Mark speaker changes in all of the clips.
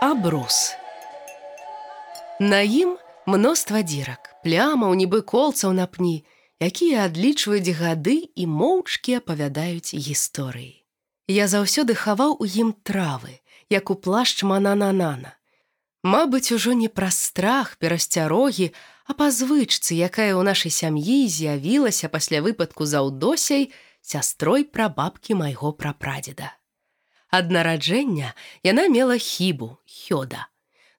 Speaker 1: Абрус. На ім мноства дзірак, плямаў нібы колцаў на пні, якія адлічваюць гады і моўчкі апавядаюць гісторыі. Я заўсёды хаваў у ім травы, як у плашч манананана. Мабыць, ужо не праз страх перасцярогі, а па звычцы, якая ў нашай сям'і з'явілася пасля выпадку за ўдосяй сястрой пра бабкі майго прапрадзеда. Ад нараджэння яна мела хібу хёда.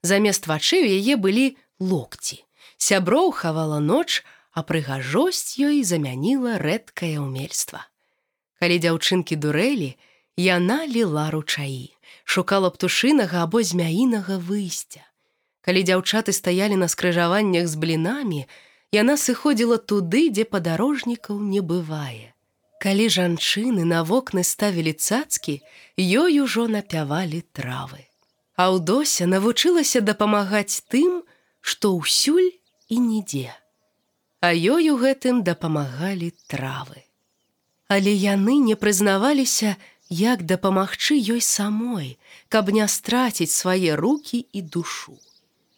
Speaker 1: Замест вачэй у яе былі локці. Сяброў хавала ноч, а прыгажосць ёй замяніла рэдкае ўмельства. Калі дзяўчынкі дурэлі, яна ліла ручаі, шукала птушынага або змяінага выйсця. Калі дзяўчаты стаялі на скрыжаваннях з блінамі, яна сыходзіла туды, дзе падарожнікаў не бывае. Калі жанчыны на вокны ставілі цацкі, ёй ужо напявалі травы. Аўдося навучылася дапамагаць тым, што ўсюль і нідзе. А ёй у гэтым дапамагалі травы. Але яны не прызнаваліся, як дапамагчы ёй самой, каб не страціць свае руки і душу.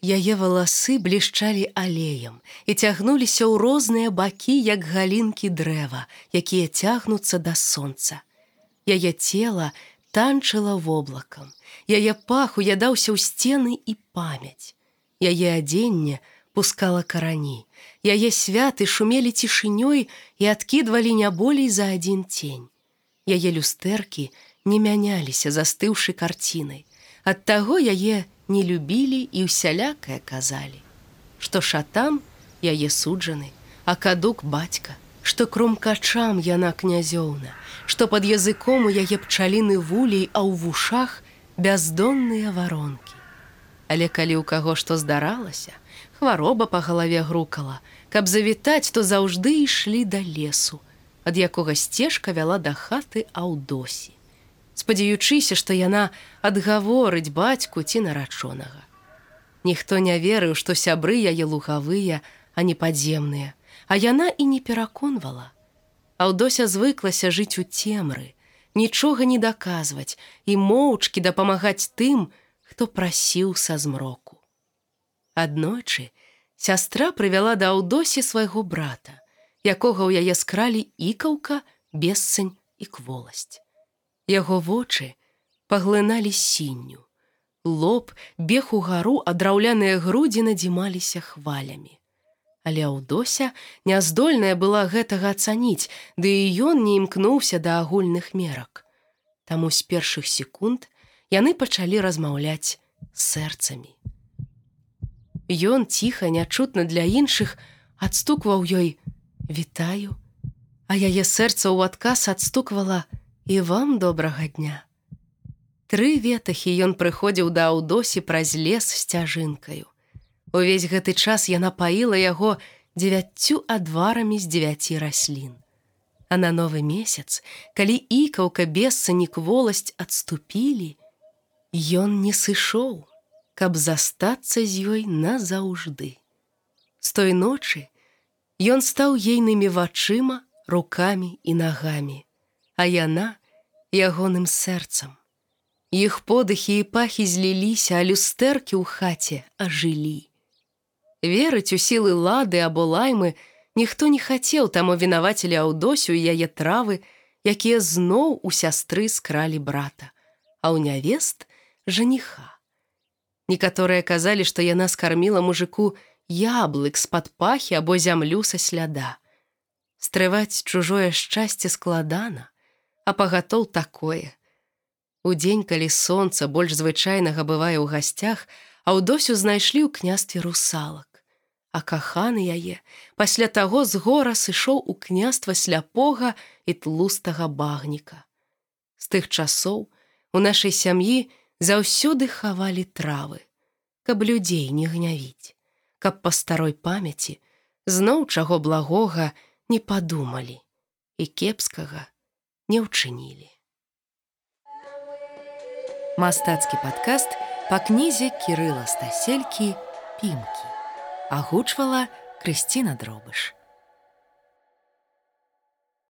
Speaker 1: Яе валасы блішчалі алеем і цягнуліся ў розныя бакі, як галінкі дрэва, якія цягнуцца да сонца. Яе цела танчыла воблакам. Яе пах уядаўся ў сцены і памяць. Яе адзенне пускала карані. Яе святы шумелі цішынёй і адкідвалі не болей за адзін цень. Яе люстэркі не мяняліся, застыўшы карцінай. Ад таго яе не любілі і ўсялякае казалі, што шатам яе суджаны, а кадук бацька, што крумкачам яна князёўна, што пад языком у яе пчаліны вулей, а ў вушах бяздонныя варонкі. Але калі ў каго што здаралася, хвароба па галаве грукала, каб завітаць, то заўжды ішлі да лесу, ад якога сцежка вяла да хаты аўдосі спадзяючыся, што яна адгаворыць бацьку ці нарачонага. Ніхто не верыў, што сябры яе лугавыя, а не падземныя, а яна і не пераконвала. Аўдося звыклася жыць у цемры, нічога не даказваць і моўчкі дапамагаць тым, хто прасіў са змроку. Аднойчы сястра прывяла да аўдосі свайго брата, якога ў яе скралі ікаўка, бесцань і кволасць. Яго вочы паглыналі сінню. Лоб бег у гару, а драўляныя грудзі надзімаліся хвалямі. Але аўдося няздольная была гэтага ацаніць, ды і ён не імкнуўся да агульных мерак. Таму з першых секунд яны пачалі размаўляць сэрцамі. Ён ціха, нячутна для іншых адстукваў ёй: «Вітаю, А яе сэрца ў адказ адстуквала: і вам добрага дня. Тры ветахі ён прыходзіў да аўдосі праз лес сцяжынкаю. Увесь гэты час яна паіла яго дзевяццю адварамі з дзевяці раслін. А на новы месяц, калі ікаўка бесцанік воласць адступілі, ён не сышоў, каб застацца з ёй назаўжды. З той ночы ён стаў ейнымі вачыма, рукамі і нагамі а яна ягоным сэрцам. Іх подыхі і пахі зліліся, а люстэркі ў хаце ажылі. Верыць у сілы лады або лаймы ніхто не хацеў таму вінавацелі аўдосю і яе травы, якія зноў у сястры скралі брата, а ў нявест жаніха. Некаторыя казалі, што яна скарміла мужику яблык з-пад пахі або зямлю са сляда. Стрываць чужое шчасце складана, а пагатоў такое. Удзень, калі сонца больш звычайнага бывае ў гасцях, а ў досю знайшлі ў княстве русалак. А каханы яе пасля таго з гора сышоў у княства сляпога і тлустага багніка. З тых часоў у нашай сям'і заўсёды хавалі травы, каб людзей не гнявіць, каб па старой памяці зноў чаго благога не падумалі і кепскага, не ўчынілі. Мастацкі падкаст па кнізе кірыла стаселькі пімкі агучвала Крысціна дробыш.